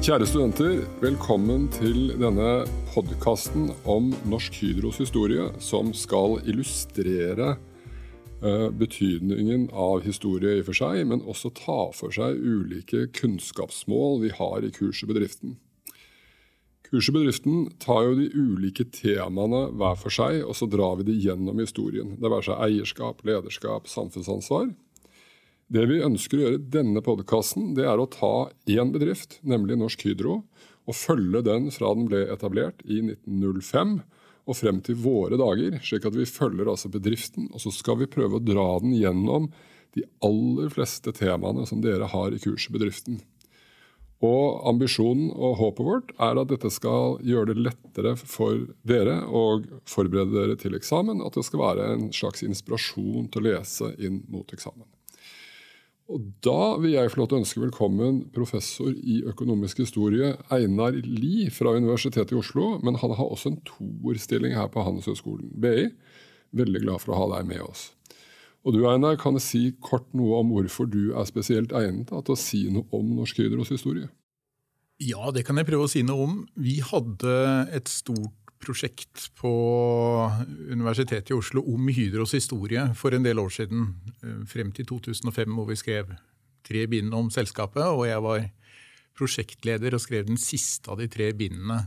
Kjære studenter, velkommen til denne podkasten om Norsk Hydros historie, som skal illustrere uh, betydningen av historie i og for seg, men også ta for seg ulike kunnskapsmål vi har i kurset Bedriften. Kurset Bedriften tar jo de ulike temaene hver for seg, og så drar vi det gjennom historien. Det være seg eierskap, lederskap, samfunnsansvar. Det vi ønsker å gjøre i denne podkasten, det er å ta én bedrift, nemlig Norsk Hydro, og følge den fra den ble etablert i 1905 og frem til våre dager, slik at vi følger altså bedriften, og så skal vi prøve å dra den gjennom de aller fleste temaene som dere har i kurset Bedriften. Og Ambisjonen og håpet vårt er at dette skal gjøre det lettere for dere å forberede dere til eksamen. At det skal være en slags inspirasjon til å lese inn mot eksamen. Og Da vil jeg få lov til å ønske velkommen professor i økonomisk historie Einar Lie fra Universitetet i Oslo. Men han har også en toerstilling her på Handelshøyskolen BI. Veldig glad for å ha deg med oss. Og du Einar, kan jeg si kort noe om hvorfor du er spesielt egnet til å si noe om Norsk Hydros historie? Ja, det kan jeg prøve å si noe om. Vi hadde et stort prosjekt på Universitetet i Oslo om Hydros historie for en del år siden. Eh, frem til 2005, hvor vi skrev tre bind om selskapet. Og jeg var prosjektleder og skrev den siste av de tre bindene.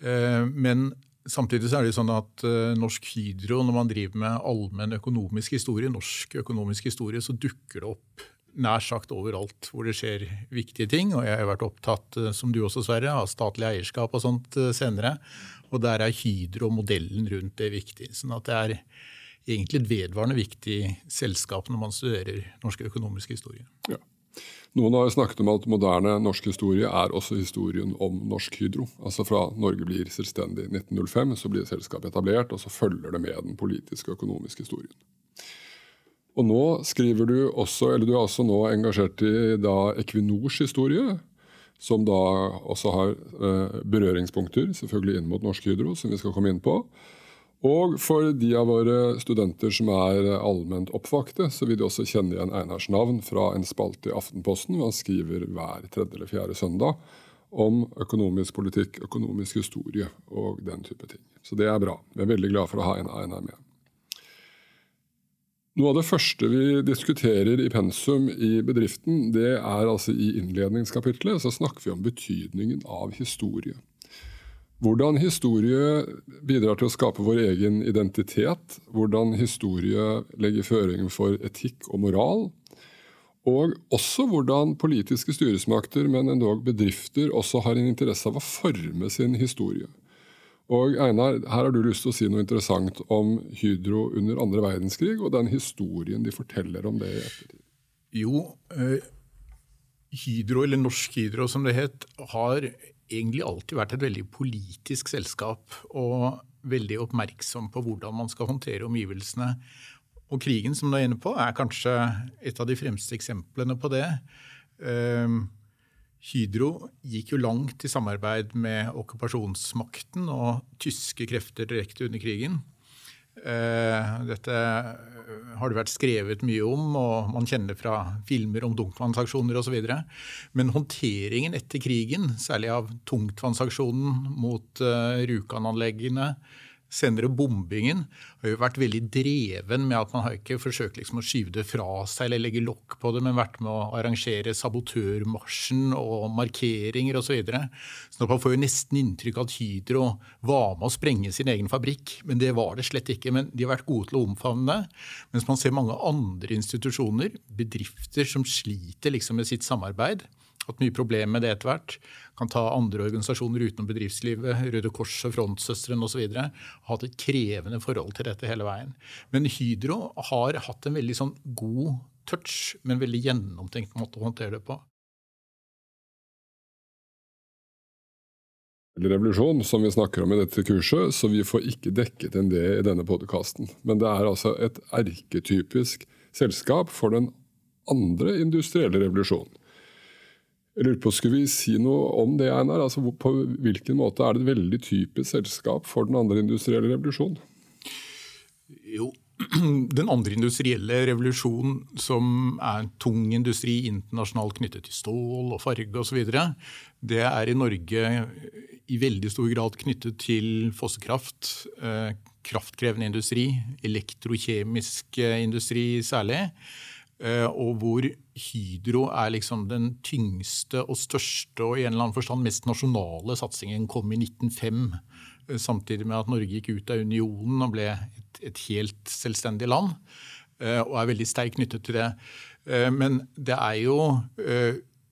Eh, men samtidig er det sånn at eh, Norsk Hydro, når man driver med allmenn økonomisk historie, norsk økonomisk historie, så dukker det opp nær sagt overalt hvor det skjer viktige ting. Og jeg har vært opptatt, som du også, Sverre, av statlig eierskap og sånt senere. Og der er Hydro og modellen rundt det viktig. sånn at det er egentlig et vedvarende viktig selskap når man studerer norsk økonomisk historie. Ja. Noen har snakket om at moderne norsk historie er også historien om Norsk Hydro. Altså Fra Norge blir selvstendig i 1905, så blir selskapet etablert, og så følger det med den politiske og økonomiske historien. Og nå skriver du også, eller du er også nå engasjert i da Equinors historie som da også har eh, berøringspunkter selvfølgelig inn mot Norsk Hydro, som vi skal komme inn på. Og for de av våre studenter som er allment oppvakte, så vil de også kjenne igjen Einars navn fra en spalte i Aftenposten, han skriver hver tredje eller fjerde søndag om økonomisk politikk, økonomisk historie og den type ting. Så det er bra. Vi er veldig glad for å ha en Einar med. Noe av det første vi diskuterer i pensum i bedriften, det er altså i innledningskapitlet så snakker vi om betydningen av historie. Hvordan historie bidrar til å skape vår egen identitet. Hvordan historie legger føringer for etikk og moral. Og også hvordan politiske styresmakter, men endog bedrifter, også har en interesse av å forme sin historie. Og Einar, her har du lyst til å si noe interessant om Hydro under andre verdenskrig, og den historien de forteller om det i ettertid. Jo, eh, Hydro, eller Norsk Hydro som det het, har egentlig alltid vært et veldig politisk selskap. Og veldig oppmerksom på hvordan man skal håndtere omgivelsene. Og krigen som du er inne på, er kanskje et av de fremste eksemplene på det. Eh, Hydro gikk jo langt i samarbeid med okkupasjonsmakten og tyske krefter direkte under krigen. Eh, dette har det vært skrevet mye om, og man kjenner fra filmer om tungtvannsaksjoner osv. Men håndteringen etter krigen, særlig av tungtvannsaksjonen mot eh, Rjukan-anleggene, senere bombingen har jo vært veldig dreven med at man har ikke forsøkt liksom å skyve det fra seg eller legge lokk på det, men vært med å arrangere sabotørmarsjen og markeringer osv. Så, videre. så man får jo nesten inntrykk av at Hydro var med å sprenge sin egen fabrikk. Men det var det slett ikke. Men de har vært gode til å omfavne det. Mens man ser mange andre institusjoner, bedrifter, som sliter liksom med sitt samarbeid hatt mye problemer med det etter hvert. Kan ta andre organisasjoner utenom bedriftslivet, Røde Kors og Frontsøstrene osv. Hatt et krevende forhold til dette hele veien. Men Hydro har hatt en veldig sånn god touch, men veldig gjennomtenkt måte å håndtere det på. revolusjon, som vi snakker om i dette kurset, så vi får ikke dekket en det i denne podkasten. Men det er altså et erketypisk selskap for den andre industrielle revolusjonen. Jeg lurer på, Skulle vi si noe om det, Einar? Altså, på hvilken måte er det et veldig typisk selskap for den andre industrielle revolusjonen? Jo, den andre industrielle revolusjonen, som er en tung industri internasjonalt knyttet til stål og farge osv., det er i Norge i veldig stor grad knyttet til fossekraft, eh, kraftkrevende industri, elektrokjemisk industri særlig. Eh, og hvor Hydro er liksom den tyngste og største og i en eller annen forstand mest nasjonale satsingen kom i 1905. Eh, samtidig med at Norge gikk ut av unionen og ble et, et helt selvstendig land. Eh, og er veldig sterkt knyttet til det. Men det er jo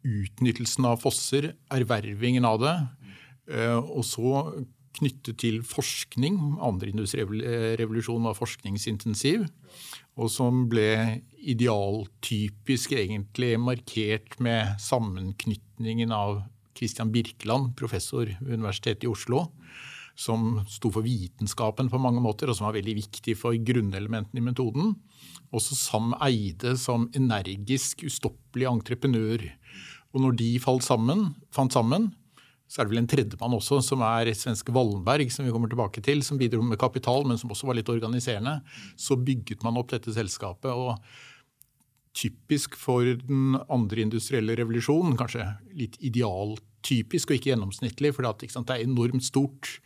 utnyttelsen av fosser, ervervingen av det, og så knyttet til forskning. Andre industrirevolusjon var forskningsintensiv og som ble idealtypisk egentlig markert med sammenknytningen av Christian Birkeland, professor ved Universitetet i Oslo, som sto for vitenskapen på mange måter, og som var veldig viktig for grunnelementene i metoden. Også Sam Eide som energisk, ustoppelig entreprenør. Og når de falt sammen, fant sammen, så er det vel en tredjemann også, som er svenske Wallenberg, som vi kommer tilbake til, som bidro med kapital, men som også var litt organiserende. Så bygget man opp dette selskapet. og Typisk for den andre industrielle revolusjonen, kanskje litt idealtypisk og ikke gjennomsnittlig, for det er enormt stort.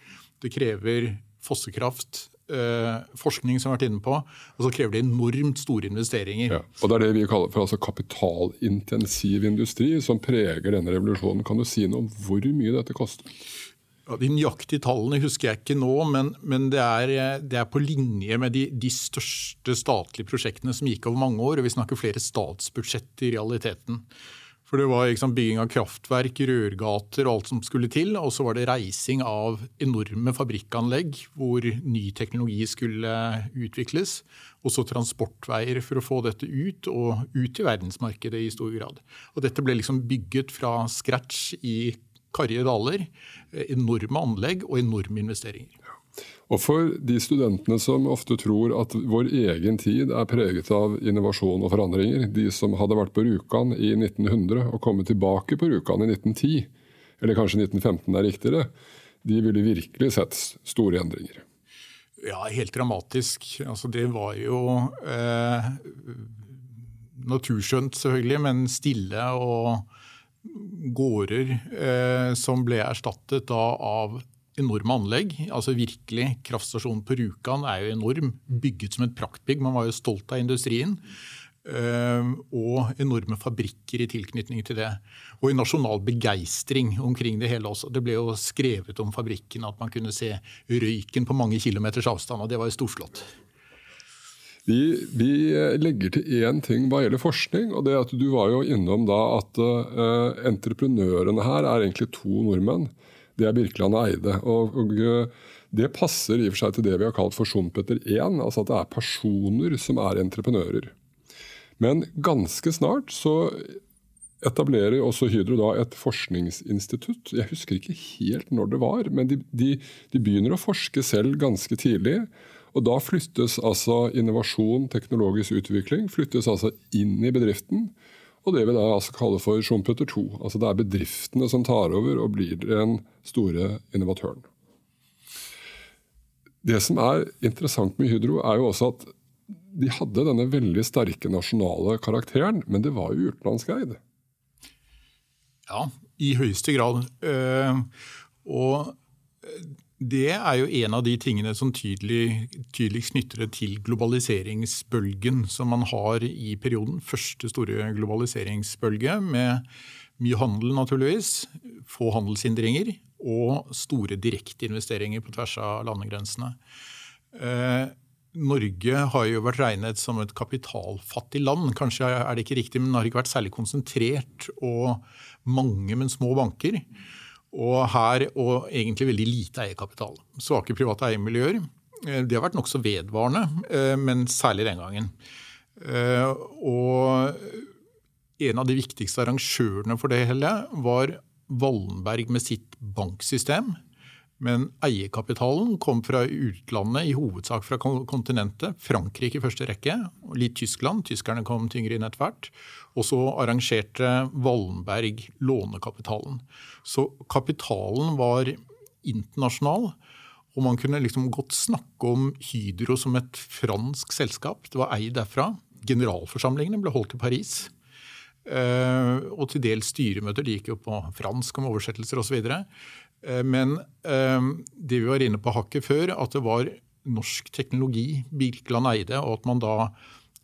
Det krever fossekraft, forskning som har vært inne på, og så krever det enormt store investeringer. Ja, og Det er det vi kaller for altså kapitalintensiv industri som preger denne revolusjonen. Kan du si noe om hvor mye dette koster? Ja, de nøyaktige tallene husker jeg ikke nå, men, men det, er, det, er, på linje med de, de, største statlige prosjektene som gikk over mange år. og Vi snakker flere statsbudsjett i realiteten. For det var liksom bygging av kraftverk, rørgater og alt som skulle til. Og så var det reising av enorme fabrikkanlegg hvor ny teknologi skulle utvikles. Og så transportveier for å få dette ut, og ut til verdensmarkedet i stor grad. Og dette ble liksom bygget fra scratch i karrige daler. Enorme anlegg og enorme investeringer. Og for de studentene som ofte tror at vår egen tid er preget av innovasjon og forandringer, de som hadde vært på Rjukan i 1900 og kommet tilbake på Rjukan i 1910, eller kanskje 1915 er riktigere, de ville virkelig sett store endringer. Ja, helt dramatisk. Altså, det var jo eh, naturskjønt, selvfølgelig, men stille og gårder eh, som ble erstattet da av enorme anlegg. altså virkelig, Kraftstasjonen på Rjukan er jo enorm, bygget som et praktbygg. Man var jo stolt av industrien. Uh, og enorme fabrikker i tilknytning til det. Og i nasjonal begeistring omkring det hele også. Det ble jo skrevet om fabrikken at man kunne se røyken på mange kilometers avstand, og det var jo storslått. Vi, vi legger til én ting hva gjelder forskning, og det at du var jo innom da at uh, entreprenørene her er egentlig to nordmenn det er Birkeland og Eide. Og, og, eh, det passer i og for seg til det vi har kalt for Schumpeter 1, altså at det er personer som er entreprenører. Men ganske snart så etablerer også Hydro da et forskningsinstitutt. Jeg husker ikke helt når det var, men de, de, de begynner å forske selv ganske tidlig. Og da flyttes altså innovasjon, teknologisk utvikling, flyttes altså inn i bedriften. Og det vi da altså kaller for Schumpeter 2. Altså det er bedriftene som tar over og blir den store innovatøren. Det som er interessant med Hydro, er jo også at de hadde denne veldig sterke nasjonale karakteren, men det var jo utenlandskeid. Ja, i høyeste grad. Eh, og det er jo en av de tingene som tydelig, tydeligst knytter det til globaliseringsbølgen som man har i perioden. Første store globaliseringsbølge med mye handel, naturligvis. Få handelshindringer og store direkteinvesteringer på tvers av landegrensene. Eh, Norge har jo vært regnet som et kapitalfattig land. Kanskje er det ikke riktig, men det har ikke vært særlig konsentrert og mange, men små banker. Og her og egentlig veldig lite eierkapital. Svake private eiermiljøer. Eh, det har vært nokså vedvarende, eh, men særlig den gangen. Eh, og en av de viktigste arrangørene for det hele var Wallenberg med sitt banksystem. Men eierkapitalen kom fra utlandet, i hovedsak fra kontinentet. Frankrike i første rekke, og litt Tyskland. Tyskerne kom tyngre inn etter hvert. Og så arrangerte Wallenberg lånekapitalen. Så kapitalen var internasjonal. Og man kunne liksom godt snakke om Hydro som et fransk selskap. Det var eid derfra. Generalforsamlingene ble holdt i Paris. Uh, og til dels styremøter. De gikk jo på fransk om oversettelser osv. Uh, men uh, det vi var inne på hakket før, at det var norsk teknologi Birkeland eide, og at man da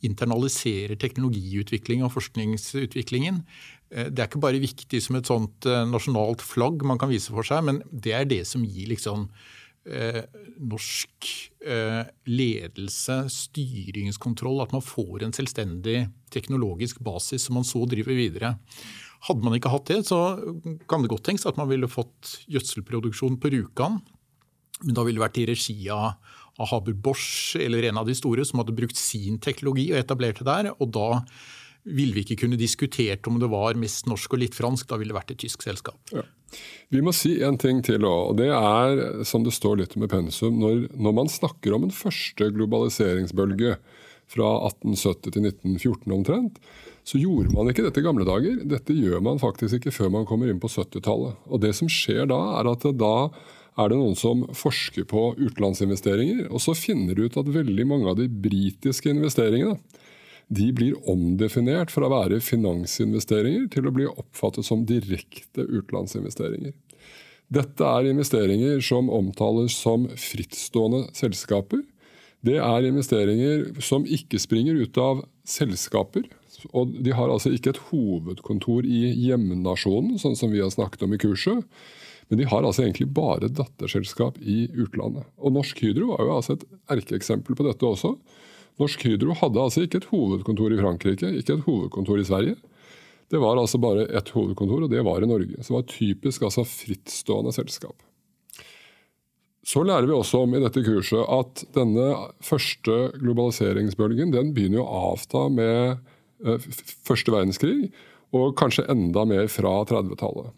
internaliserer teknologiutvikling og forskningsutviklingen. Eh, det er ikke bare viktig som et sånt eh, nasjonalt flagg man kan vise for seg, men det er det som gir liksom eh, norsk eh, ledelse, styringskontroll, at man får en selvstendig teknologisk basis som man så driver videre. Hadde man ikke hatt det, så kan det godt tenkes at man ville fått gjødselproduksjon på Rjukan. Men da ville det vært i regi av av Haber Bosch eller en av de store som hadde brukt sin teknologi og etablert det der. og da ville vi ikke kunne diskutert om det var mest norsk og litt fransk. Da ville det vært et tysk selskap. Ja. Vi må si en ting til òg, og det er, som det står litt med pensum, når, når, man snakker om en første globaliseringsbølge fra 1870 til 1914 omtrent, så gjorde man ikke dette i gamle dager. Dette gjør man faktisk ikke før man kommer inn på 70-tallet. Og det som skjer da, er at da er det noen som forsker på utenlandsinvesteringer, og så finner de ut at veldig mange av de britiske investeringene de blir omdefinert fra å være finansinvesteringer til å bli oppfattet som direkte utenlandsinvesteringer. Dette er investeringer som omtales som frittstående selskaper. Det er investeringer som ikke springer ut av selskaper. Og De har altså ikke et hovedkontor i hjemnasjonen, sånn som vi har snakket om i kurset. Men de har altså egentlig bare datterselskap i utlandet. Og Norsk Hydro var jo altså et erkeeksempel på dette også. Norsk Hydro hadde altså ikke et hovedkontor i Frankrike, ikke et hovedkontor i Sverige. Det var altså bare ett hovedkontor, og det var i Norge. Så det var typisk altså frittstående selskap. Så lærer vi også om i dette kurset at denne første globaliseringsbølgen den begynner å avta med første verdenskrig, og kanskje enda mer fra 30-tallet.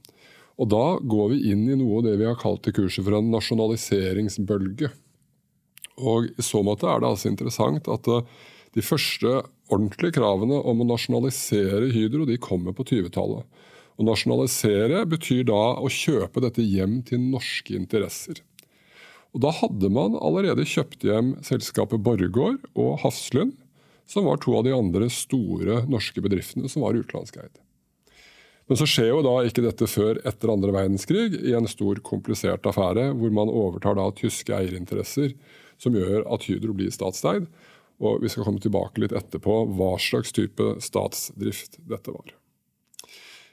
Og Da går vi inn i noe av det vi har kalt i kurset for en nasjonaliseringsbølge. Og I så måte er det altså interessant at eh, de første ordentlige kravene om å nasjonalisere Hydro de kommer på 20-tallet. Å nasjonalisere betyr da å kjøpe dette hjem til norske interesser. Og Da hadde man allerede kjøpt hjem selskapet Borregaard og Hafslund, som var to av de andre store norske bedriftene som var utenlandskeid. Men så skjer jo da ikke dette før etter andre verdenskrig, i en stor, komplisert affære, hvor man overtar da tyske eierinteresser, som gjør at Hydro blir statseid. Og vi skal komme tilbake litt etterpå hva slags type statsdrift dette var.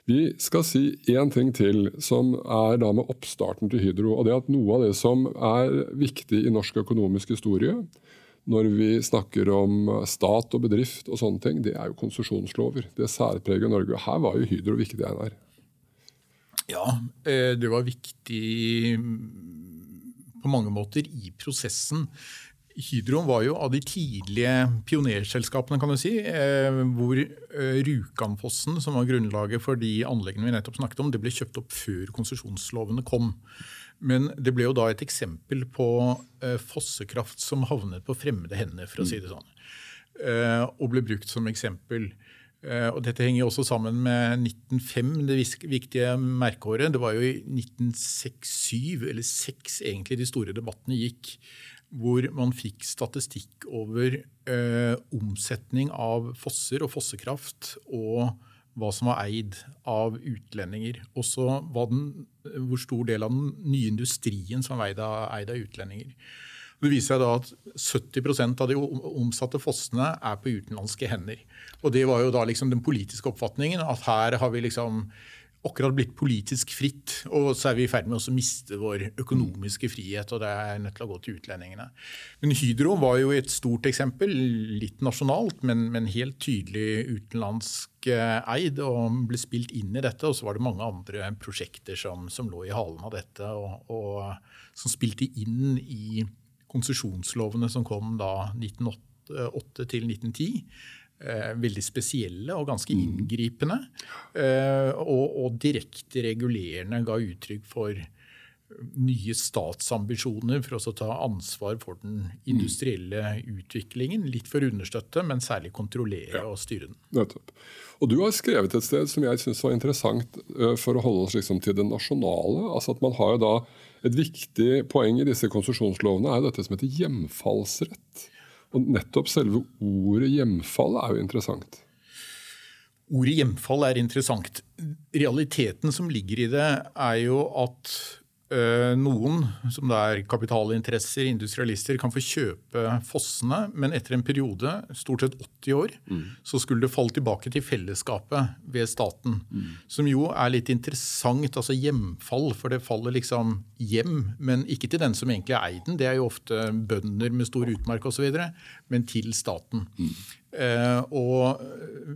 Vi skal si én ting til, som er da med oppstarten til Hydro. og det at Noe av det som er viktig i norsk økonomisk historie, når vi snakker om stat og bedrift og sånne ting, det er jo konsesjonslover. Det særpreger Norge. Her var jo Hydro viktig, Einar. Ja, eh, det var viktig på mange måter i prosessen. Hydro var jo av de tidlige pionerselskapene, kan du si, eh, hvor eh, Rjukanfossen, som var grunnlaget for de anleggene vi nettopp snakket om, det ble kjøpt opp før konsesjonslovene kom. Men det ble jo da et eksempel på eh, fossekraft som havnet på fremmede hender, for å si det sånn. Eh, og ble brukt som eksempel. Eh, og dette henger også sammen med 1905, det viktige merkeåret. Det var jo i 1906-7, eller 6 egentlig, de store debattene gikk. Hvor man fikk statistikk over eh, omsetning av fosser og fossekraft. og hva som var eid av utlendinger. Også den, hvor stor del av den nye industrien som er eid av, utlendinger. Det viser seg da at 70% av de omsatte fossene er på utenlandske hender. Og Det var jo da liksom den politiske oppfatningen at her har vi liksom akkurat blitt politisk fritt, og så er vi i ferd med å miste vår økonomiske frihet. og det er nødt til å gå til utlendingene. Men Hydro var jo et stort eksempel, litt nasjonalt, men, men helt tydelig utenlandsk eh, eid, og ble spilt inn i dette. Og så var det mange andre prosjekter som, som lå i halen av dette, og, og, som spilte inn i konsesjonslovene som kom da 1908 til 1910. Eh, veldig spesielle og ganske mm. inngripende. Eh, og, og direkte regulerende ga uttrykk for nye statsambisjoner for å ta ansvar for den industrielle utviklingen. Litt for å understøtte, men særlig kontrollere og styre den. Nettopp. Og Du har skrevet et sted som jeg syns var interessant for å holde oss liksom til det nasjonale. altså at man har jo da Et viktig poeng i disse konsesjonslovene er dette som heter hjemfallsrett. Og Nettopp selve ordet hjemfall er jo interessant. Ordet hjemfall er interessant. Realiteten som ligger i det, er jo at noen, som det er kapitalinteresser, industrialister, kan få kjøpe fossene, men etter en periode, stort sett 80 år, mm. så skulle det falle tilbake til fellesskapet ved staten. Mm. Som jo er litt interessant, altså hjemfall, for det faller liksom hjem, men ikke til den som egentlig er eid den. Det er jo ofte bønder med stor utmark osv., men til staten. Mm. Eh, og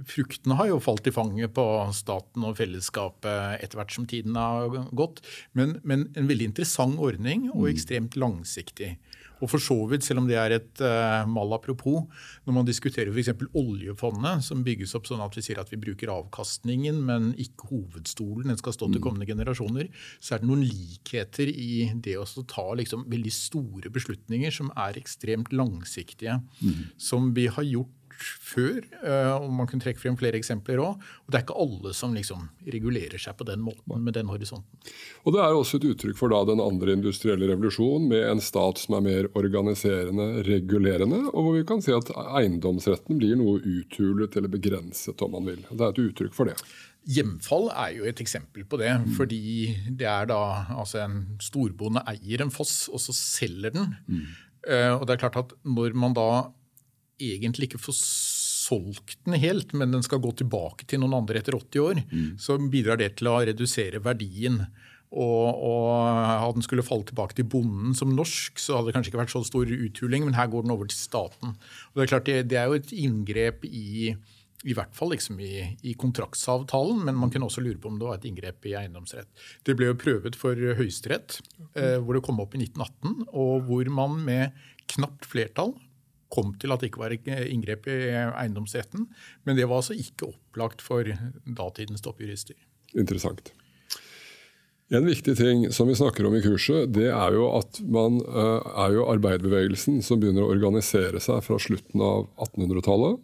fruktene har jo falt i fanget på staten og fellesskapet etter hvert som tiden har gått. Men, men en veldig interessant ordning og mm. ekstremt langsiktig. Og for så vidt, selv om det er et uh, mal apropos, når man diskuterer f.eks. oljefondet, som bygges opp sånn at vi sier at vi bruker avkastningen, men ikke hovedstolen, den skal stå til mm. kommende generasjoner, så er det noen likheter i det å ta liksom, veldig store beslutninger som er ekstremt langsiktige. Mm. Som vi har gjort før. Eh, og Man kunne trekke frem flere eksempler òg. Og det er ikke alle som liksom regulerer seg på den måten med den horisonten. Og Det er også et uttrykk for da den andre industrielle revolusjonen, med en stat som er mer organiserende, regulerende, og hvor vi kan si at eiendomsretten blir noe uthulet eller begrenset, om man vil. Det er et uttrykk for det. Hjemfall er jo et eksempel på det. Mm. Fordi det er da altså en storbonde eier en foss, og så selger den. Mm. Uh, og det er klart at Når man da egentlig ikke får solgt den helt, men den skal gå tilbake til noen andre etter 80 år, mm. så bidrar det til å redusere verdien. Og, og Hadde den skulle falle tilbake til bonden som norsk, så hadde det kanskje ikke vært så stor uthuling, men her går den over til staten. Og Det er klart det, det er jo et inngrep i i hvert fall liksom i, i, kontraktsavtalen, men man kunne også lure på om det var et inngrep i eiendomsrett. Det ble jo prøvet for Høyesterett, eh, hvor det kom opp i 1918, og hvor man med knapt flertall kom til at det ikke var inngrep i eiendomsretten. Men det var altså ikke opplagt for datidens toppjurister. Interessant. En viktig ting som vi snakker om i kurset, det er jo at man uh, er jo arbeiderbevegelsen som begynner å organisere seg fra slutten av 1800-tallet.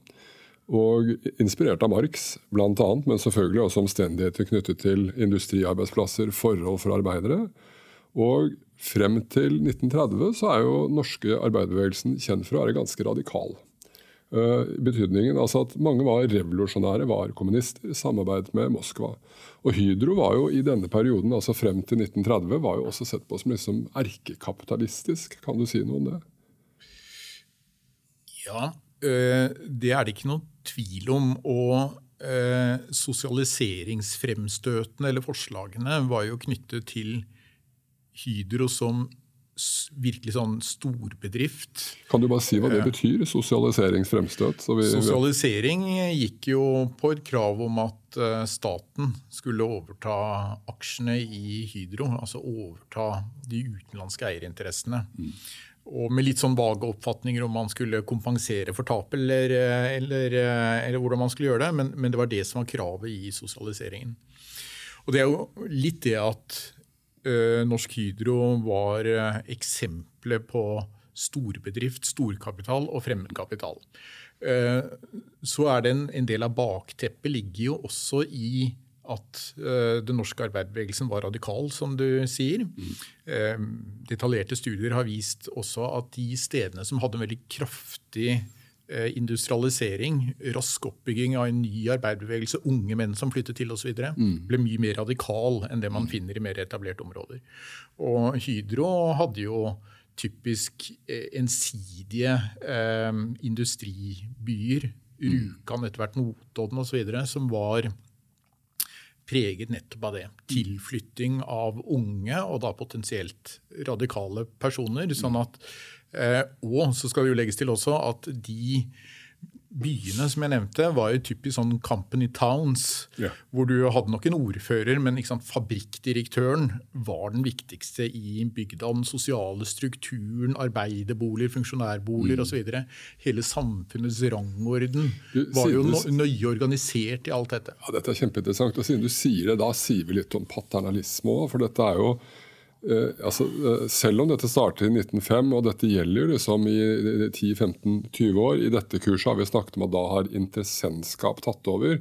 Og inspirert av Marx bl.a., men selvfølgelig også omstendigheter knyttet til industriarbeidsplasser, forhold for arbeidere. Og Frem til 1930 så er jo norske arbeiderbevegelsen kjent for å være ganske radikal. Uh, betydningen altså at Mange var revolusjonære, var kommunister, samarbeidet med Moskva. Og Hydro var jo i denne perioden, altså frem til 1930, var jo også sett på som liksom erkekapitalistisk. Kan du si noe om det? Ja, uh, det er det ikke noe tvil om. Og uh, sosialiseringsfremstøtene eller forslagene var jo knyttet til Hydro som virkelig sånn storbedrift. Kan du bare si hva det betyr, sosialiseringsfremstøt? Så vi, Sosialisering gikk jo på et krav om at eh, staten skulle overta aksjene i Hydro. Altså overta de utenlandske eierinteressene. Mm. Og med litt sånn vage oppfatninger om man skulle kompensere for tapet eller, eh, eller, eh, eller hvordan man skulle gjøre det. Men, men det var det som var kravet i sosialiseringen. Og det er jo litt det at Eh, Norsk Hydro var eh, eksempelet på storbedrift, storkapital og fremmedkapital. Eh, så er det en, en del av bakteppet ligger jo også i at den norske arbeiderbevegelsen var radikal, som du sier. Mm. Detaljerte studier har vist også at de stedene som hadde en veldig kraftig Eh, industrialisering, rask oppbygging av en ny arbeiderbevegelse, unge menn som flyttet til osv., mm. ble mye mer radikal enn det man finner i mer etablerte områder. Og Hydro hadde jo typisk eh, ensidige eh, industribyer, mm. Rjukan, etter hvert Notodden osv., som var preget nettopp av det. Tilflytting av unge, og da potensielt radikale personer. sånn at Eh, og så skal det jo legges til også at de byene som jeg nevnte, var jo typisk sånn company towns. Ja. Hvor du hadde nok en ordfører, men sant, fabrikkdirektøren var den viktigste i bygda. Den sosiale strukturen, arbeiderboliger, funksjonærboliger mm. osv. Hele samfunnets rangorden var jo no nøye organisert i alt dette. Ja, Dette er kjempeinteressant. og Siden du sier det, da sier vi litt om paternalisme òg. For dette er jo eh, altså, eh, selv om dette startet i 1905, og dette gjelder liksom i 10-15-20 år I dette kurset har vi snakket om at da har interessentskap tatt over.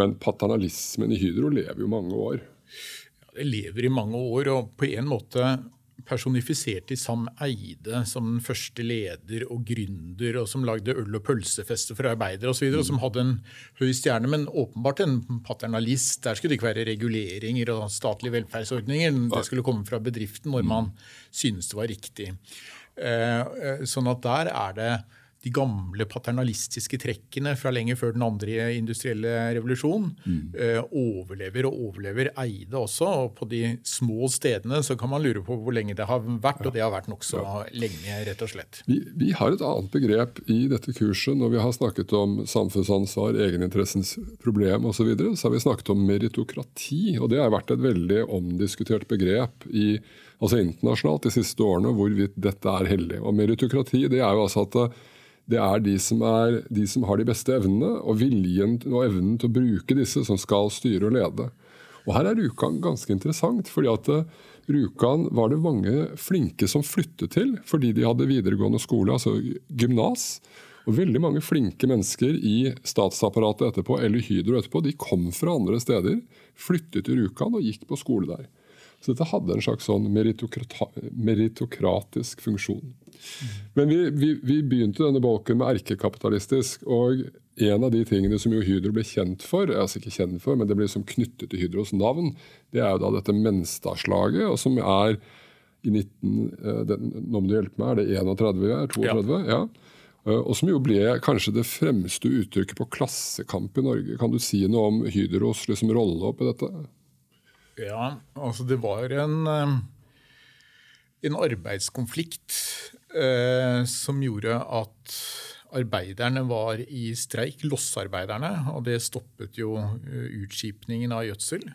Men paternalismen i Hydro lever jo mange år. Ja, det lever i mange år, og på en måte personifisert i Sam Eide som den første leder og gründer, og som lagde øl- og pølsefester for arbeidere osv., og, og som hadde en høy stjerne, men åpenbart en paternalist. Der skulle det ikke være reguleringer og statlige velferdsordninger. Det skulle komme fra bedriften når man syntes det var riktig. Eh, eh, sånn at der er det de gamle paternalistiske trekkene fra lenge før den andre industrielle revolusjonen mm. eh, overlever og overlever Eide også. Og på de små stedene så kan man lure på hvor lenge det har vært, og det har vært nokså ja. lenge, rett og slett. Vi, vi, har et annet begrep i dette kurset når vi har snakket om samfunnsansvar, egeninteressens problem osv. Så, videre, så har vi snakket om meritokrati, og det har vært et veldig omdiskutert begrep i altså internasjonalt de siste årene, hvorvidt dette er hellig. Og Meritokrati det er jo altså at det er de som, er de som har de beste evnene og viljen og evnen til å bruke disse, som skal styre og lede. Og Her er Rjukan ganske interessant. fordi at eh, Rjukan var det mange flinke som flyttet til fordi de hadde videregående skole, altså gymnas. Og veldig mange flinke mennesker i statsapparatet etterpå, eller Hydro etterpå, de kom fra andre steder, flyttet til Rjukan og gikk på skole der. Så dette hadde en slags sånn meritokratisk funksjon. Men vi, vi, vi, begynte denne bolken med erkekapitalistisk. og en av de tingene som jo Hydro ble kjent for, altså ikke kjent for, men det ble liksom knyttet til Hydros navn, det er jo da dette Menstadslaget, som er i 19... Eh, den, nå må du hjelpe meg, er det 31? Er 32? Ja. ja. Eh, og som jo ble kanskje det fremste uttrykket på klassekamp i Norge. Kan du si noe om Hydros liksom, rolle oppi dette? Ja, altså det var en, eh, en arbeidskonflikt eh, som gjorde at arbeiderne var i streik, lossarbeiderne, og det stoppet jo eh, utskipningen av gjødsel.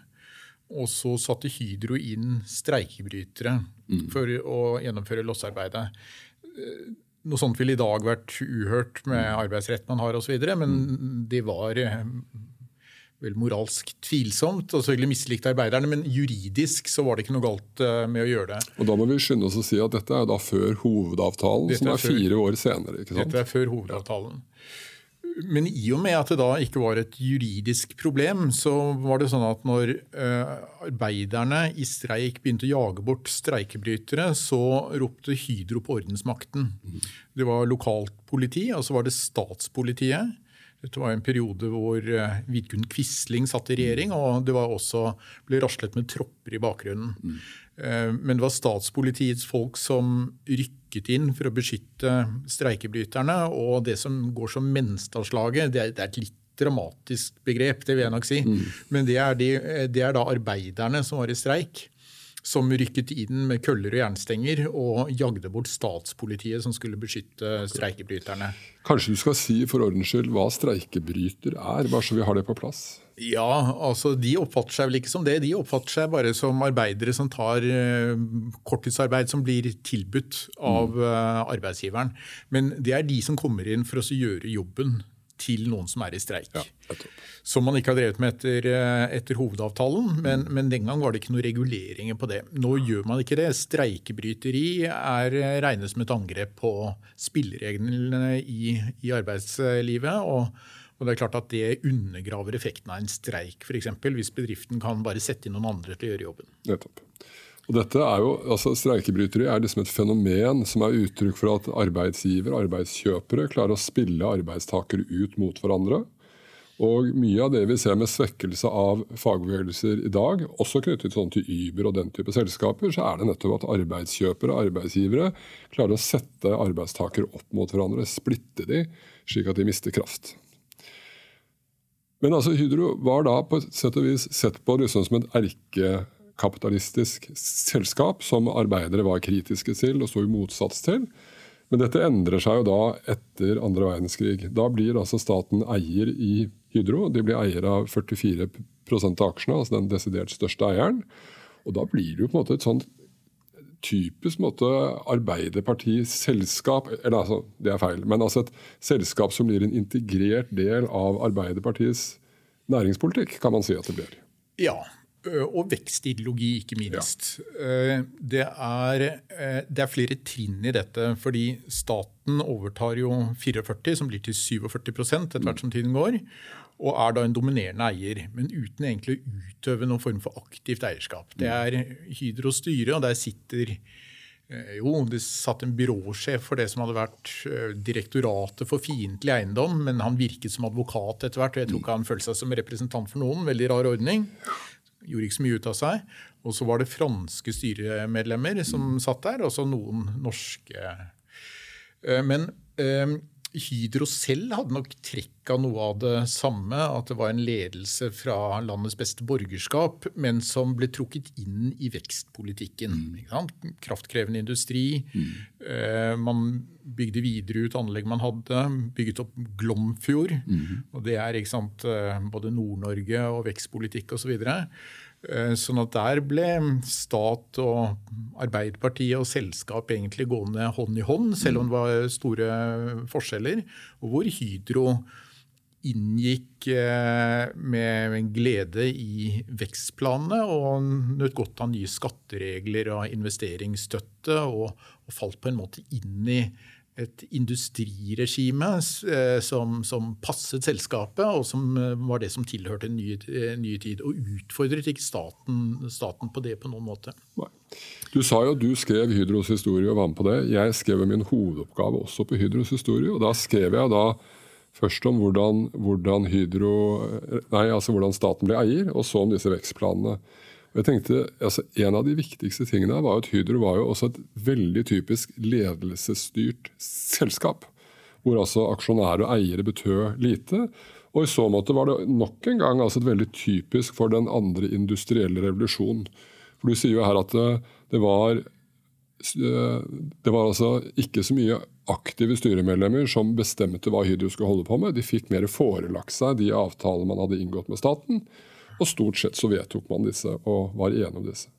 Og så satte Hydro inn streikebrytere mm. for å gjennomføre lossarbeidet. Eh, noe sånt ville i dag vært uhørt med mm. arbeidsrett man har osv., men mm. det var vel moralsk tvilsomt og selvfølgelig mislikte arbeiderne, men juridisk så var det ikke noe galt eh, med å gjøre det. Og Da må vi skynde oss å si at dette er da før hovedavtalen, dette som er, før, fire år senere. ikke sant? Dette er før hovedavtalen. Men i og med at det da ikke var et juridisk problem, så var det sånn at når uh, arbeiderne i streik begynte å jage bort streikebrytere, så ropte Hydro på ordensmakten. Mm. Det var lokalt politi, og så var det statspolitiet. Dette var en periode hvor eh, Vidkun Quisling satt i regjering, og det var også ble raslet med tropper i bakgrunnen. Mm. Men det var statspolitiets folk som rykket inn for å beskytte streikebryterne. Og det som går som Menstadslaget, det, det er et litt dramatisk begrep, det vil jeg nok si. Mm. Men det er, de, det er da arbeiderne som var i streik som rykket inn med køller og jernstenger og jagde bort statspolitiet som skulle beskytte streikebryterne. Kanskje du skal si for ordens skyld hva streikebryter er, bare så vi har det på plass? Ja, altså De oppfatter seg vel ikke som det. De oppfatter seg bare som arbeidere som tar uh, korttidsarbeid som blir tilbudt av uh, arbeidsgiveren. Men det er de som kommer inn for å gjøre jobben til noen som er i streik. Ja, som man ikke har drevet med etter, eh, etter hovedavtalen, men, men, den gang var det ikke noen reguleringer på det. Nå gjør man ikke det. Streikebryteri er regnes som et angrep på spillereglene i, i arbeidslivet. og og det er klart at det undergraver effekten av en streik, f.eks. Hvis bedriften kan bare sette inn noen andre til å gjøre jobben. Nettopp. Og dette er jo, altså Streikebryteri er liksom et fenomen som er uttrykk for at arbeidsgiver arbeidskjøpere klarer å spille arbeidstakere ut mot hverandre. Og Mye av det vi ser med svekkelse av fagbevegelser i dag, også knyttet sånn til Uber og den type selskaper, så er det nettopp at arbeidskjøpere og arbeidsgivere klarer å sette arbeidstakere opp mot hverandre, splitte de, slik at de mister kraft. Men altså Hydro var da på et sett og vis sett på liksom som et erke kapitalistisk selskap som arbeidere var kritiske til og sto i motsats til. Men dette endrer seg jo da etter andre verdenskrig. Da blir altså staten eier i Hydro. De blir eier av 44% av aksjene, altså den desidert største eieren. Og da blir det jo på en måte et sånt typisk måte Arbeiderpartiselskap eller altså, Det er feil, men altså et selskap som blir en integrert del av Arbeiderpartiets næringspolitikk, kan man si at det blir. Ja, Og vekstideologi, ikke minst. Ja. Det, er, det, er, flere trinn i dette. fordi staten overtar jo 44, som blir til 47% etter hvert som tiden går. Og er da en dominerende eier, men uten egentlig å utøve noen form for aktivt eierskap. Det er Hydros styre, og der sitter jo, det satt en byråsjef for det som hadde vært Direktoratet for fiendtlig eiendom, men han virket som advokat etter hvert, og jeg tror ikke han følte seg som representant for noen. Veldig rar ordning gjorde ikke så mye ut av seg. Og så var det franske styremedlemmer som satt der, og så noen norske. Eh, men eh, Hydro selv hadde nok trekk av noe av det samme. At det var en ledelse fra landets beste borgerskap, men som ble trukket inn i vekstpolitikken. Mm. Kraftkrevende industri. Mm. Eh, man bygde videre ut anlegg man hadde. Bygget opp Glomfjord. Mm. Og det er sant, eh, både Nord-Norge og vekstpolitikk osv. Så Eh, sånn at der ble stat og Arbeiderpartiet og selskap egentlig gående hånd i hånd, selv om det var store forskjeller. Og hvor Hydro inngikk eh, med glede i vekstplanene og nøt godt av nye skatteregler og investeringsstøtte, og falt på en måte inn i et industriregime eh, som, som, passet selskapet, og som eh, var det som tilhørte en ny, nye tid. Og utfordret ikke staten, staten, på det på noen måte. Nei. Du sa jo at du skrev Hydros historie og var med på det. Jeg skrev min hovedoppgave også på Hydros historie. og Da skrev jeg da først om hvordan, hvordan, Hydro, nei, altså hvordan staten ble eier, og så om disse vekstplanene. Og jeg tenkte, altså En av de viktigste tingene var at Hydro var jo også et veldig typisk ledelsesstyrt selskap. Hvor altså aksjonærer og eiere betød lite. Og i så måte var det nok en gang altså veldig typisk for den andre industrielle revolusjonen. For Du sier jo her at det, det var det var altså ikke så mye aktive styremedlemmer som bestemte hva Hydro skulle holde på med. De fikk mer forelagt seg de avtalene man hadde inngått med staten. Og stort sett så vedtok man disse og var enige om disse.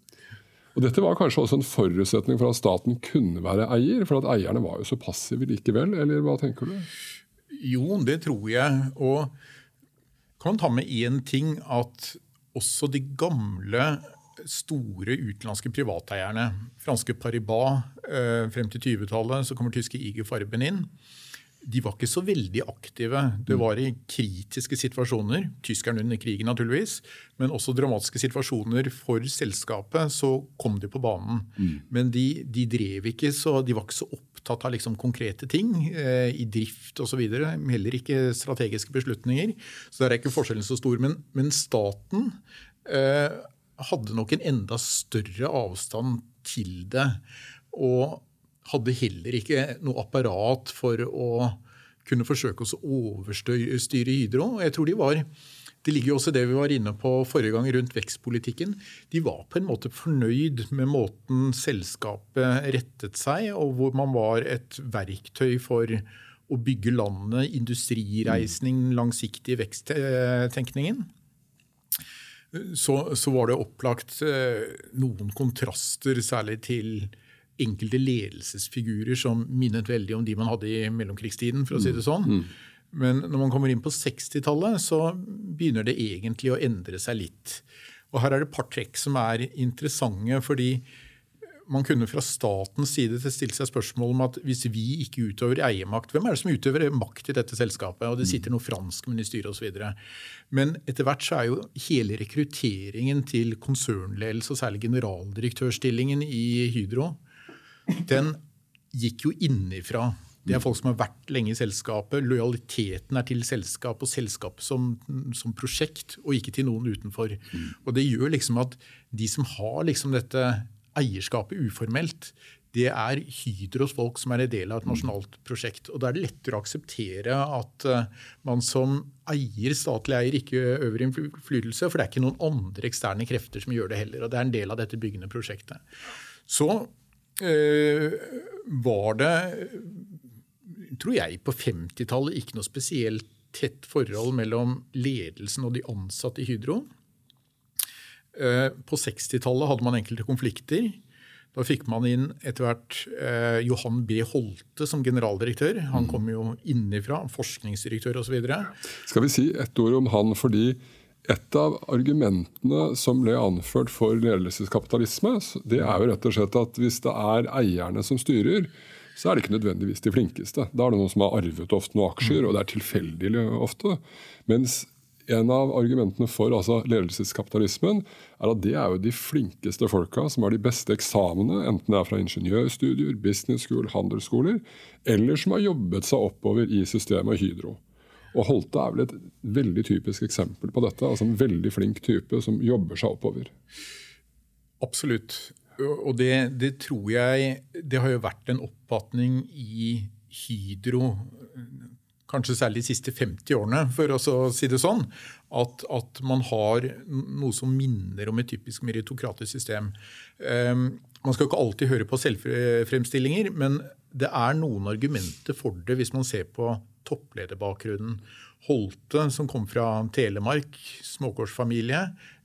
Og Dette var kanskje også en forutsetning for at staten kunne være eier, for at eierne var jo så passive likevel, eller hva tenker du? Jo, det tror jeg. Og kan ta med én ting at også de gamle, store utenlandske privateierne, franske Paribas eh, frem til 20-tallet, så kommer tyske IG Farben inn de var ikke så veldig aktive. Det var i kritiske situasjoner, tyskerne under krigen naturligvis, men også dramatiske situasjoner for selskapet, så kom de på banen. Mm. Men de, de, drev ikke så, de var ikke så opptatt av liksom konkrete ting eh, i drift osv. Heller ikke strategiske beslutninger. Så der er ikke forskjellen så stor. Men, men staten eh, hadde nok en enda større avstand til det. Og hadde heller ikke noe apparat for å kunne forsøke å overstyre Hydro. Jeg tror de var det ligger jo også det vi var inne på forrige gang rundt vekstpolitikken. De var på en måte fornøyd med måten selskapet rettet seg, og hvor man var et verktøy for å bygge landet, industrireisning, langsiktig veksttenkningen. Så, så var det opplagt eh, noen kontraster, særlig til enkelte ledelsesfigurer som minnet veldig om de man hadde i mellomkrigstiden. for å si det sånn. Mm. Men når man kommer inn på 60-tallet, så begynner det egentlig å endre seg litt. Og Her er det et par trekk som er interessante. fordi man kunne fra statens side stilt seg spørsmål om at hvis vi ikke utøver eiermakt, hvem er det som utøver makt i dette selskapet? Og Det sitter noe franskmenn i styret osv. Men etter hvert så er jo hele rekrutteringen til konsernledelse, og særlig generaldirektørstillingen i Hydro, den gikk jo innifra. Det er folk som har vært lenge i selskapet. Lojaliteten er til selskap og selskap som, som, prosjekt, og ikke til noen utenfor. Mm. Og Det gjør liksom at de som har liksom dette eierskapet uformelt, det er Hydros folk som er en del av et nasjonalt prosjekt. Og Da er det lettere å akseptere at uh, man som eier, statlig eier, ikke øver innflytelse. For det er ikke noen andre eksterne krefter som gjør det heller. og Det er en del av dette byggende prosjektet. Så Eh, var det, tror jeg, på 50-tallet ikke noe spesielt tett forhold mellom ledelsen og de ansatte i Hydro. Eh, på 60-tallet hadde man enkelte konflikter. Da fikk man inn etter hvert eh, Johan B. Holte som generaldirektør. Han kom jo innifra, forskningsdirektør osv. Skal vi si et ord om han fordi et av argumentene som ble anført for ledelseskapitalisme, det er jo rett og slett at hvis det er eierne som styrer, så er det ikke nødvendigvis de flinkeste. Da er det noen som har arvet ofte noen aksjer, og det er tilfeldig ofte. Mens en av argumentene for altså ledelseskapitalismen er at det er jo de flinkeste folka som har de beste eksamene, enten det er fra ingeniørstudier, business school, handelsskoler, eller som har jobbet seg oppover i systemet Hydro. Og Holte er vel et veldig typisk eksempel på dette. altså En veldig flink type som jobber seg oppover. Absolutt. Og det, det tror jeg Det har jo vært en oppfatning i Hydro kanskje særlig de siste 50 årene, for å si det sånn, at, at, man har noe som minner om et typisk meritokratisk system. Um, man skal ikke alltid høre på selvfremstillinger, men det er noen argumenter for det hvis man ser på topplederbakgrunnen. Holte, som kom fra Telemark, småkårsfamilie.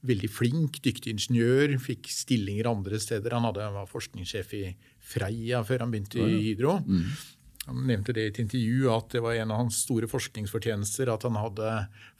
Veldig flink, dyktig ingeniør. Fikk stillinger andre steder. Han hadde, var forskningssjef i Freia før han begynte i Hydro. Mm. Han nevnte det i et intervju at det var en av hans store forskningsfortjenester at han hadde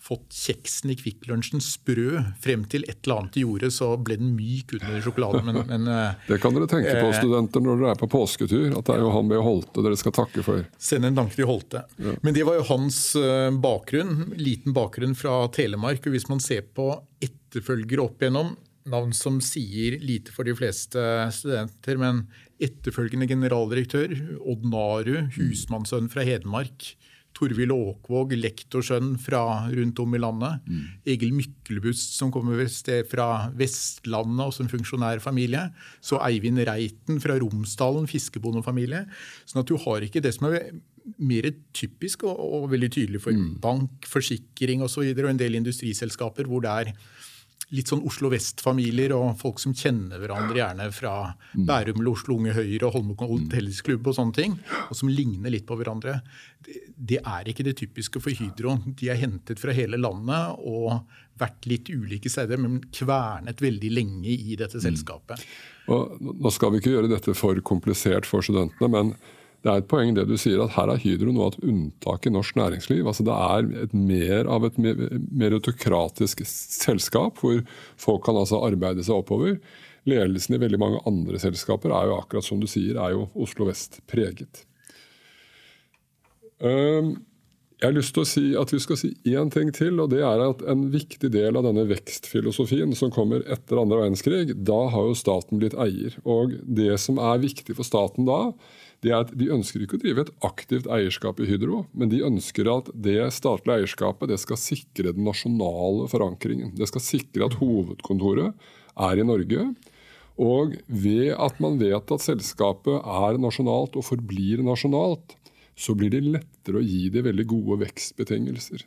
fått kjeksen i Kvikk Lunsjen sprø frem til et eller annet de gjorde, så ble den myk under sjokoladen. Men, men, eh, det kan dere tenke på, eh, studenter, når dere er på påsketur. At det er jo han ved Holte dere skal takke for. Send en tanke til Holte. Ja. Men det var jo hans eh, bakgrunn. Liten bakgrunn fra Telemark. og Hvis man ser på etterfølgere opp igjennom, navn som sier lite for de fleste studenter, men etterfølgende generaldirektør, Odd Naru, husmannssønn fra Hedmark, Torvild Åkvåg, lektorsønn fra rundt om i landet. Mm. Egil Myklebust, som kommer fra Vestlandet og som funksjonærfamilie. Så Eivind Reiten fra Romsdalen, fiskebondefamilie. Sånn at du har ikke det som er mer typisk og, og veldig tydelig for mm. bank, forsikring osv. Og, så videre, og en del industriselskaper hvor det er litt sånn Oslo Vest-familier og folk som kjenner hverandre gjerne fra mm. Bærum eller Oslo Unge Høyre og Holmenkollen Hotellsklubb og sånne ting, og som ligner litt på hverandre. Det, er ikke det typiske for Hydro. De er hentet fra hele landet og vært litt ulike steder, men kvernet veldig lenge i dette mm. selskapet. Og nå skal vi ikke gjøre dette for komplisert for studentene, men det er et poeng det du sier, at her er Hydro noe av et unntak i norsk næringsliv. Altså Det er et mer av et meritokratisk selskap, hvor folk kan altså arbeide seg oppover. Ledelsen i veldig mange andre selskaper er jo akkurat som du sier, er jo Oslo Vest preget. Ehm, jeg har lyst til å si at vi skal si én ting til, og det er at en viktig del av denne vekstfilosofien som kommer etter andre verdenskrig, da har jo staten blitt eier. Og det som er viktig for staten da, det er at de ønsker ikke å drive et aktivt eierskap i Hydro, men de ønsker at det statlige eierskapet det skal sikre den nasjonale forankringen. Det skal sikre at hovedkontoret er i Norge. Og ved at man vet at selskapet er nasjonalt og forblir nasjonalt, så blir det lettere å gi det veldig gode vekstbetingelser.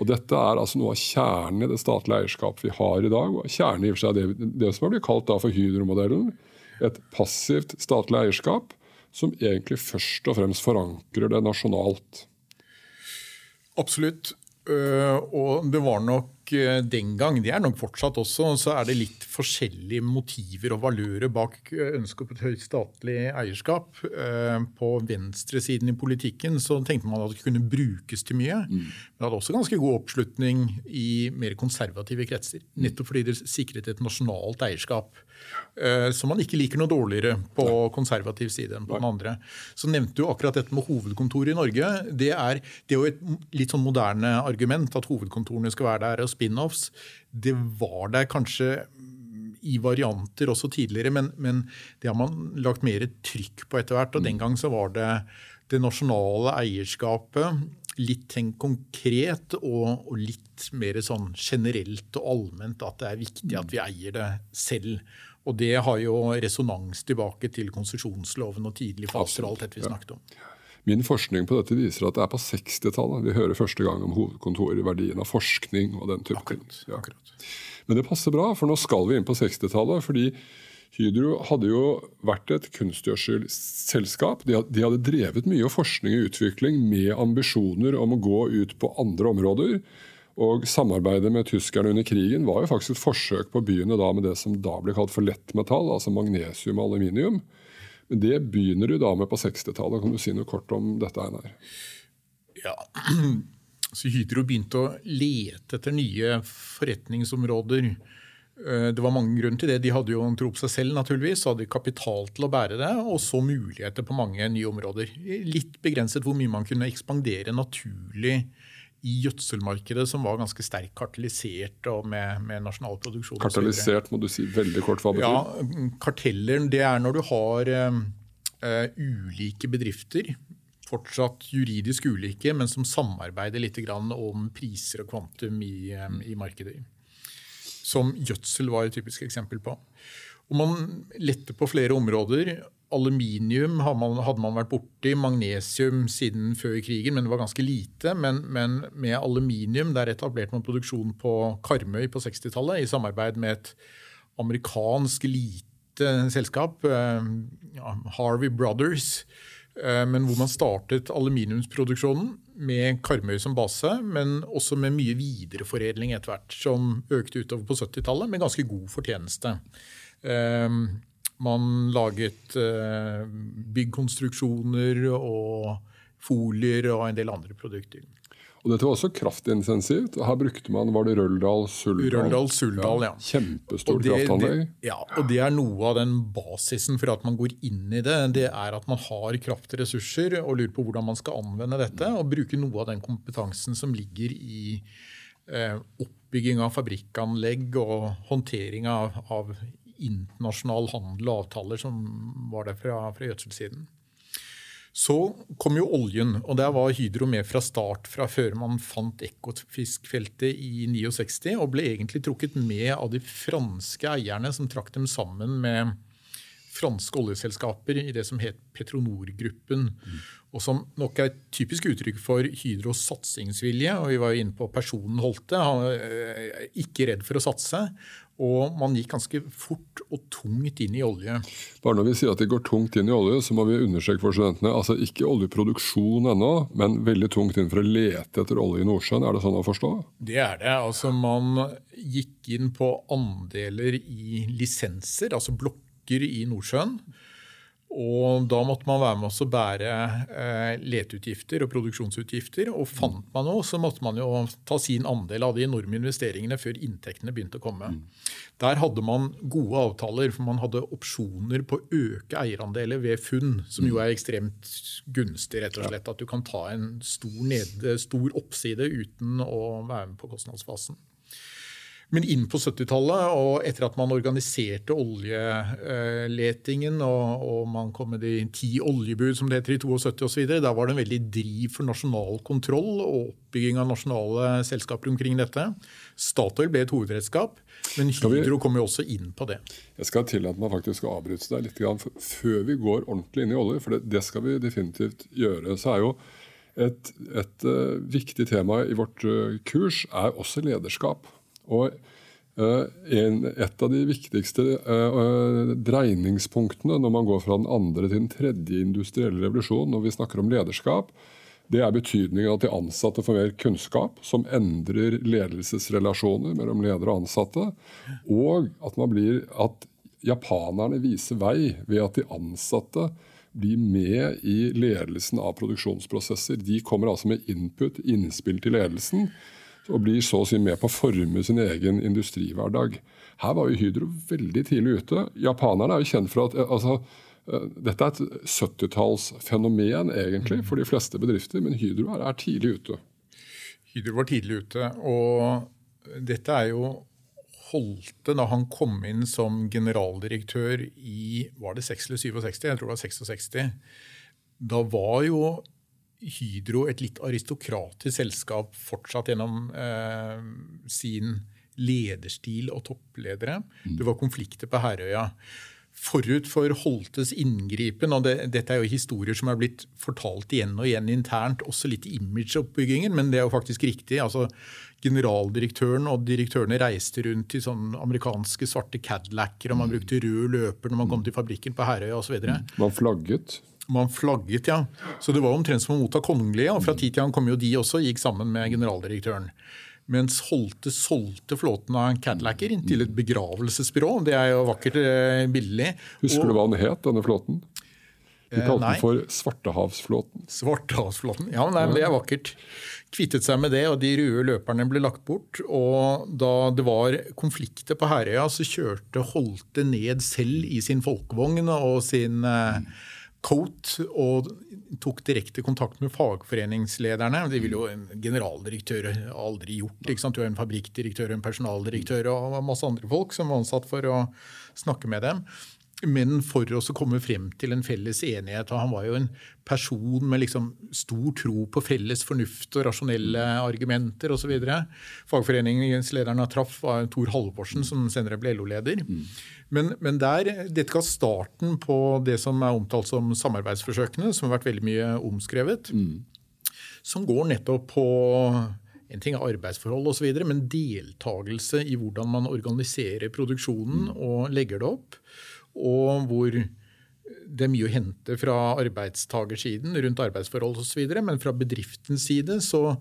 Og Dette er altså noe av kjernen i det statlige eierskapet vi har i dag. og Kjernen i og for seg det, det som har blitt kalt for Hydro-modellen. Et passivt statlig eierskap som egentlig først og fremst forankrer det nasjonalt. Absolutt. Øh, og det var nok den gang, det er nok fortsatt også, så er det litt forskjellige motiver og valører bak øh, ønsket på et høyt statlig eierskap. På venstresiden i politikken så tenkte man at det kunne brukes til mye. Mm. Men det hadde også ganske god oppslutning i mer konservative kretser. Nettopp fordi det sikret et nasjonalt eierskap. Eh, som man ikke liker noe dårligere på konservativ side enn på den andre. Så nevnte du akkurat dette med hovedkontoret i Norge. Det er, det er jo et litt sånn moderne argument at hovedkontorene skal være der og spin-offs. Det var der kanskje i varianter også tidligere, men, men, det har man lagt mer trykk på etter hvert. og Den gang så var det det nasjonale eierskapet litt tenkt konkret og, og, litt mer sånn generelt og allment at det er viktig at vi eier det selv. Og det har jo resonans tilbake til konsesjonsloven og tidlig faser og alt dette vi snakket om. Min forskning på dette viser at det er på 60-tallet vi hører første gang om hovedkontoret, verdien av forskning og den type ting. Ja. Men det passer bra, for nå skal vi inn på 60-tallet. fordi Hydro hadde jo vært et kunstgjødselselskap. De hadde drevet mye forskning og utvikling med ambisjoner om å gå ut på andre områder. Og Samarbeidet med tyskerne under krigen var jo faktisk et forsøk på å begynne da med det som da ble kalt for lettmetall, altså magnesium og aluminium. Men det begynner du da med på 60-tallet. Kan du si noe kort om dette, Einar? Ja, så Hydro begynte å lete etter nye forretningsområder. Eh, det var mange grunner til det. De hadde jo en tro på seg selv, naturligvis, så hadde de kapital til å bære det, og så muligheter på mange nye områder. Litt begrenset hvor mye man kunne ekspandere naturlig i gjødselmarkedet, som var ganske sterkt kartellisert og med, med nasjonal produksjon. Kartellisert, må du si veldig kort hva det betyr? Ja, Karteller det er når du har uh, ulike bedrifter, fortsatt juridisk ulike, men som samarbeider litt om priser og kvantum i, um, i markedet som gjødsel var et typisk eksempel på. Og man letter på flere områder. Aluminium hadde man vært borti, magnesium siden før krigen, men det var ganske lite. Men, men med aluminium der etablerte man produksjon på Karmøy på 60-tallet i samarbeid med et amerikansk lite selskap, eh, ja, Harvey Brothers, eh, men hvor man startet aluminiumsproduksjonen med Karmøy som base, men også med mye videreforedling etter hvert, som økte utover på 70-tallet med ganske god fortjeneste. Ehm, man laget eh, byggkonstruksjoner og folier og en del andre produkter. Og Dette var også kraftintensivt. Her brukte man var det Røldal Suldal. Røldal, Suldal, ja. Kjempestort kraftanlegg. Ja, og det er noe av den basisen for at man går inn i det. Det er at man har kraftressurser og lurer på hvordan man skal anvende dette. Og bruke noe av den kompetansen som ligger i eh, oppbygging av fabrikkanlegg og håndtering av, av, internasjonal handel og avtaler som var der fra, fra gjødselsiden. Så kom jo oljen, og der var Hydro med fra start, fra før man fant Ekofiskfeltet i 69, og ble egentlig trukket med av de franske eierne, som trakk dem sammen med franske oljeselskaper i det som het Petronor-gruppen. Mm. Og som nok er et typisk uttrykk for Hydros satsingsvilje. og Vi var jo inne på personen Holte. Han er ikke redd for å satse. Og man gikk ganske fort og tungt inn i olje. Bare når vi sier at det går tungt inn i olje, så må vi understreke for studentene altså ikke oljeproduksjon ennå, men veldig tungt inn for å lete etter olje i Nordsjøen. Er det sånn å forstå? Det er det. Altså Man gikk inn på andeler i lisenser, altså blokker i Nordsjøen. Og da måtte man være med å bære eh, leteutgifter og produksjonsutgifter. Og fant man noe, så måtte man jo ta sin andel av de enorme investeringene før inntektene begynte å komme. Mm. Der hadde man gode avtaler, for man hadde opsjoner på å øke eierandeler ved funn, som jo er ekstremt gunstig, rett og slett. At du kan ta en stor, ned, stor oppside uten å være med på kostnadsfasen. Men inn på 70-tallet, og etter at man organiserte oljeletingen, og, og, man kom med de ti oljebud som det heter i 72 osv., da var det en veldig driv for nasjonal kontroll og oppbygging av nasjonale selskaper omkring dette. Statoil ble et hovedredskap, men Hydro kom jo også inn på det. Jeg skal tillate meg faktisk å avbryte deg litt grann, før vi går ordentlig inn i olje, for det, det skal vi definitivt gjøre. så er jo et, et uh, viktig tema i vårt uh, kurs er også lederskap. Og eh, en, et av de viktigste uh, dreiningspunktene når man går fra den andre til den tredje industrielle revolusjonen, når vi snakker om lederskap, det er betydningen at de ansatte får mer kunnskap, som endrer ledelsesrelasjoner mellom ledere og ansatte. Og at, blir, at japanerne viser vei ved at de ansatte blir med i ledelsen av produksjonsprosesser. De kommer altså med input, innspill til ledelsen og blir så å si med på å forme sin egen industrihverdag. Her var jo Hydro veldig tidlig ute. Japanerne er jo kjent for at eh, altså, eh, dette er et 70-tallsfenomen egentlig for de fleste bedrifter, men Hydro er, er tidlig ute. Hydro var tidlig ute, og dette er jo Holte, da han kom inn som generaldirektør i var det 6 eller 67, jeg tror det var 66, da var jo Hydro et litt aristokratisk selskap fortsatt gjennom eh, sin lederstil og toppledere. Mm. Det var konflikter på Herøya. Forut for Holtes inngripen, og det, dette er jo historier som er blitt fortalt igjen og igjen internt, også litt i imageoppbyggingen, men det er jo faktisk riktig. altså Generaldirektøren og direktørene reiste rundt i sånne amerikanske svarte Cadillacer, og man mm. brukte rød løper når man kom til fabrikken på Herøya osv. Man flagget? Man flagget, ja. Så det var omtrent som å motta kongelige. Og fra tid til annen kom jo de også, gikk sammen med generaldirektøren. Mens Holte solgte flåten av Cadillacer til et begravelsesbyrå. Det er jo vakkert eh, billig. Husker og, du hva den het, denne flåten? De kalte den for Svartehavsflåten. Svartehavsflåten, Ja, nei, det er vakkert. Kvittet seg med det, og de røde løperne ble lagt bort. Og da det var konflikter på Herøya, så kjørte Holte ned selv i sin folkevogn og sin eh, coat og tok direkte kontakt med fagforeningslederne. Det ville jo en generaldirektør aldri gjort. ikke sant? Du har en fabrikkdirektør, en personaldirektør og masse andre folk som var ansatt for å snakke med dem men for oss å komme frem til en felles enighet. og Han var jo en person med liksom stor tro på felles fornuft og rasjonelle argumenter osv. Fagforeningslederen han traff var Tor Halvorsen, som senere ble LO-leder. Men, men, der, dette ga starten på det som er omtalt som samarbeidsforsøkene, som har vært veldig mye omskrevet. Mm. Som går nettopp på en ting er arbeidsforhold osv., men deltakelse i hvordan man organiserer produksjonen mm. og legger det opp og hvor det er mye å hente fra arbeidstagersiden rundt arbeidsforhold osv., men fra bedriftens side så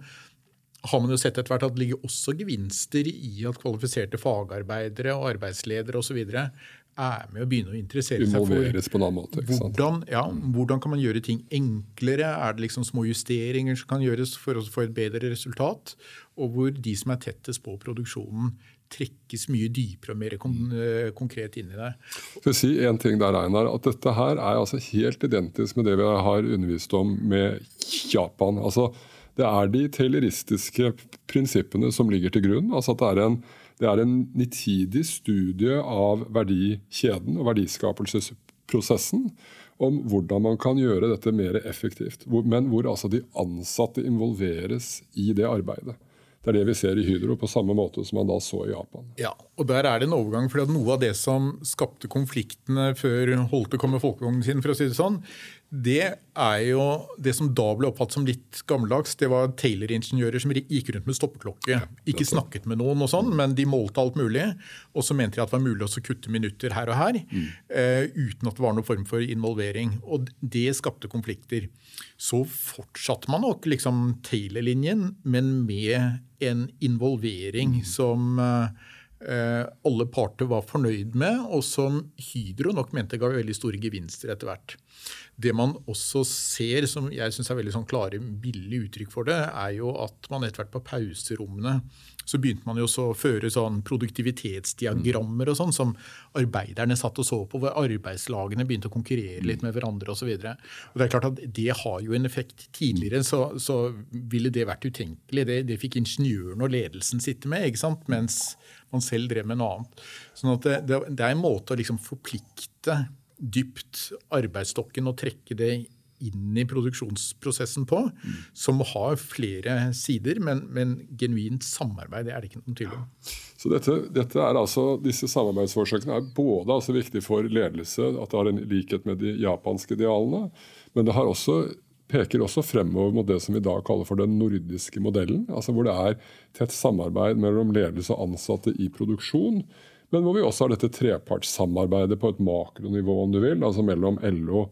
har man jo sett etter hvert at det ligger også gevinster i at kvalifiserte fagarbeidere og arbeidsledere osv. er med å begynne å interessere seg for på en måte, hvordan, ja, hvordan kan man gjøre ting enklere. Er det liksom små justeringer som kan gjøres for å få et bedre resultat? Og hvor de som er tettest på produksjonen, trekkes mye dypere og mer kon eh, konkret inn i det. Skal si en ting der, Einar, at Dette her er altså helt identisk med det vi har undervist om med Japan. Altså, det er de tayloristiske prinsippene som ligger til grunn. altså at det er en det er en nitidig studie av verdikjeden og verdiskapelsesprosessen om hvordan man kan gjøre dette mer effektivt. Men hvor altså de ansatte involveres i det arbeidet. Det er det vi ser i Hydro, på samme måte som man da så i Japan. Ja, og Der er det en overgang. for Noe av det som skapte konfliktene før Holte kom med folkevognen sin, for å si det sånn, det er jo det som da ble oppfattet som litt gammeldags. Det var Taylor-ingeniører som gikk rundt med stoppeklokke. Ikke snakket med noen, og sånn, men de målte alt mulig. Og så mente de at det var mulig å kutte minutter her og her, mm. uh, uten at det var noen form for involvering. Og det skapte konflikter. Så fortsatte man nok liksom Taylor-linjen, men med en involvering mm. som uh, alle parter var fornøyd med, og som Hydro nok mente ga veldig store gevinster etter hvert. Det man også ser, som jeg syns er veldig sånn klare, billige uttrykk for det, er jo at man etter hvert på pauserommene så begynte man jo å føre sånn produktivitetsdiagrammer og sånn, som arbeiderne satt og så på, hvor arbeidslagene begynte å konkurrere litt med hverandre osv. Det er klart at det har jo en effekt. Tidligere så, så ville det vært utenkelig. Det, det fikk ingeniøren og ledelsen sitte med, ikke sant? mens man selv drev med noe annet. Sånn at det, det, det er en måte å liksom forplikte dypt arbeidsstokken og trekke det inn i produksjonsprosessen på, mm. som har flere sider, men, men, genuint samarbeid det er det ikke noen tvil om. Så dette, dette altså, Disse samarbeidsforsøkene er både altså viktig for ledelse, at det har en likhet med de japanske idealene, men det også, peker også fremover mot det som vi da kaller for den nordiske modellen, altså hvor det er tett samarbeid mellom ledelse og ansatte i produksjon men hvor vi også har dette trepartssamarbeidet på et makronivå, om du vil, altså mellom LO,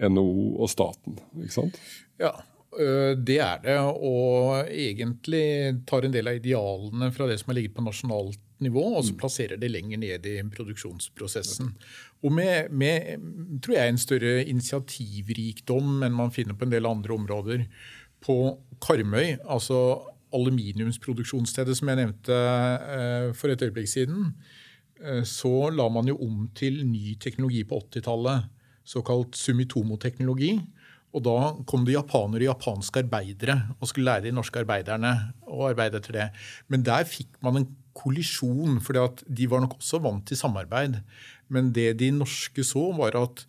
NHO og staten. ikke sant? Ja, det er det. Og egentlig tar en del av idealene fra det som har ligget på nasjonalt nivå, og så mm. plasserer det lenger ned i produksjonsprosessen. Og med, med, tror jeg, en større initiativrikdom enn man finner på en del andre områder. På Karmøy, altså aluminiumsproduksjonsstedet som jeg nevnte for et øyeblikk siden, så la man jo om til ny teknologi på 80-tallet, såkalt Sumitomo-teknologi. Og da kom det japanere og japanske arbeidere og skulle lære de norske arbeiderne å arbeide etter det. Men der fikk man en kollisjon, for de var nok også vant til samarbeid. Men det de norske så, var at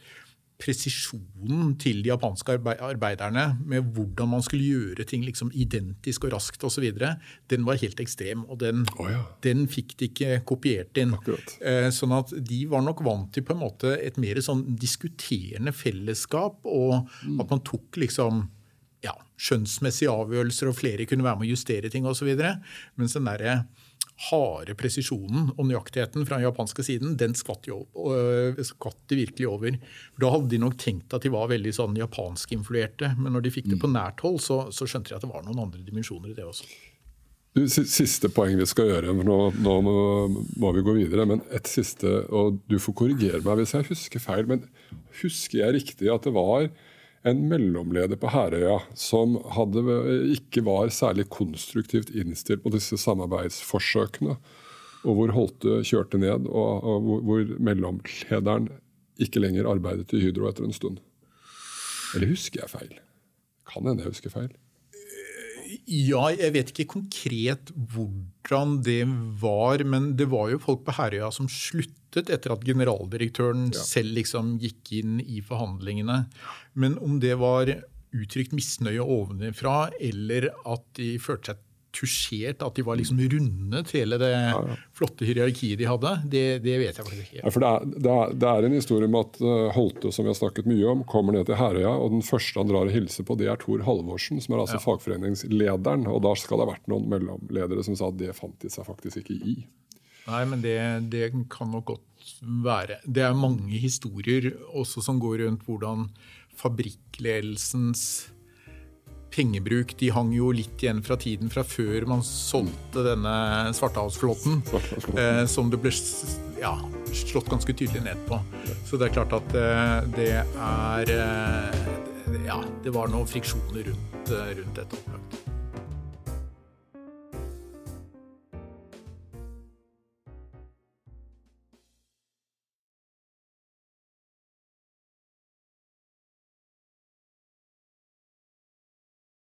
presisjonen til de japanske arbeiderne med hvordan man skulle gjøre ting liksom identisk og raskt osv., den var helt ekstrem. Og den, oh, ja. den fikk de ikke kopiert inn. Akkurat. Eh, sånn at de var nok vant til på en måte et mer sånn diskuterende fellesskap, og mm. at man tok liksom ja, skjønnsmessige avgjørelser, og flere kunne være med å justere ting osv. Mens den derre harde presisjonen og nøyaktigheten fra den japanske siden, den skvatt, øh, de virkelig over. Da hadde de nok tenkt at de var veldig sånn japanskinfluerte, men når de fikk det på mm. nært hold, så, så, skjønte de at det var noen andre dimensjoner i det også. Du, siste poeng vi skal gjøre, for nå, nå må, må, vi gå videre. Men et siste, og du får korrigere meg hvis jeg husker feil. Men husker jeg riktig at det var en mellomleder på Herøya som hadde, ikke var særlig konstruktivt innstilt på disse samarbeidsforsøkene, og hvor Holte kjørte ned, og, og hvor, hvor mellomlederen ikke lenger arbeidet i Hydro etter en stund? Eller husker jeg feil? Kan hende jeg husker feil. Ja, jeg vet ikke konkret hvordan det var, men det var jo folk på Herøya som sluttet etter at generaldirektøren ja. selv liksom gikk inn i forhandlingene. Men om det var uttrykt misnøye ovenfra, eller at de følte seg tusjert, at de var liksom rundet hele det ja, ja. flotte hierarkiet de hadde, det, det vet jeg faktisk ikke. Ja, for det er, det, er, det er, en historie om at eh, Holte, som vi har snakket mye om, kommer ned til Herøya, og den første han drar og hilser på, det er Tor Halvorsen, som er altså fagforeningslederen. Og da skal det ha vært noen mellomledere som sa at det fant de seg faktisk ikke i. Nei, men det, det kan nok godt være. Det er mange historier også som går rundt hvordan fabrikkledelsens pengebruk de hang jo litt igjen fra tiden fra før man solgte denne Svartehavsflåten, eh, som det ble ja, slått ganske tydelig ned på. Så det er klart at eh, det er eh, Ja, det var noen friksjoner rundt, eh, rundt dette. opplagt.